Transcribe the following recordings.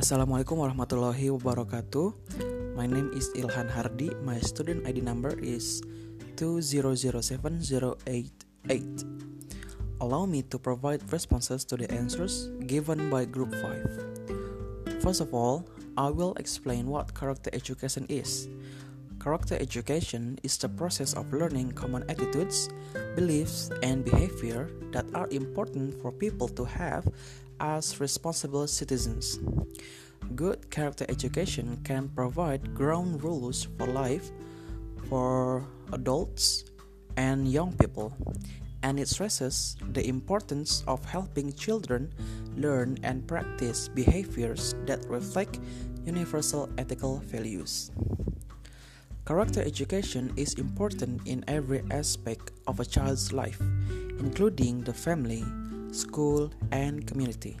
Assalamualaikum warahmatullahi wabarakatuh. My name is Ilhan Hardi. My student ID number is 2007088. Allow me to provide responses to the answers given by group 5. First of all, I will explain what character education is. Character education is the process of learning common attitudes, beliefs, and behavior that are important for people to have as responsible citizens. Good character education can provide ground rules for life for adults and young people, and it stresses the importance of helping children learn and practice behaviors that reflect universal ethical values. Character education is important in every aspect of a child's life, including the family, school, and community.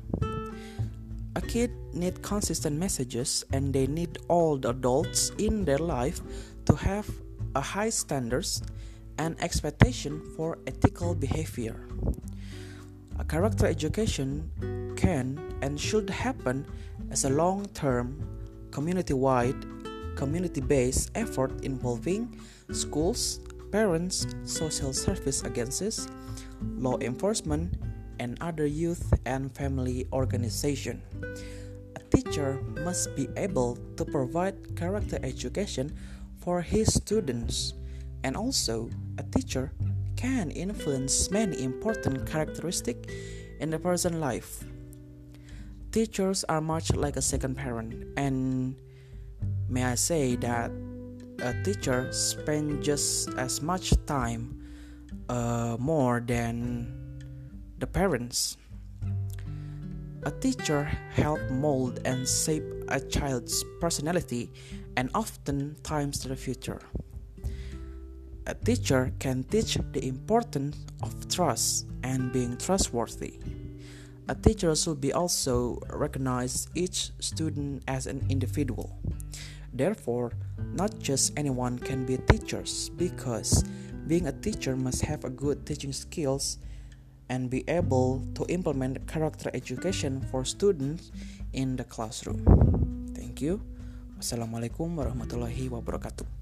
A kid needs consistent messages and they need all the adults in their life to have a high standards and expectation for ethical behavior. A character education can and should happen as a long-term community-wide community-based effort involving schools, parents, social service agencies, law enforcement, and other youth and family organization. A teacher must be able to provide character education for his students, and also a teacher can influence many important characteristics in a person's life. Teachers are much like a second parent, and may I say that a teacher spends just as much time uh, more than the parents. A teacher help mold and shape a child's personality and oftentimes the future. A teacher can teach the importance of trust and being trustworthy. A teacher should be also recognize each student as an individual. Therefore, not just anyone can be teachers because being a teacher must have a good teaching skills and be able to implement character education for students in the classroom. Thank you. Wassalamualaikum warahmatullahi wabarakatuh.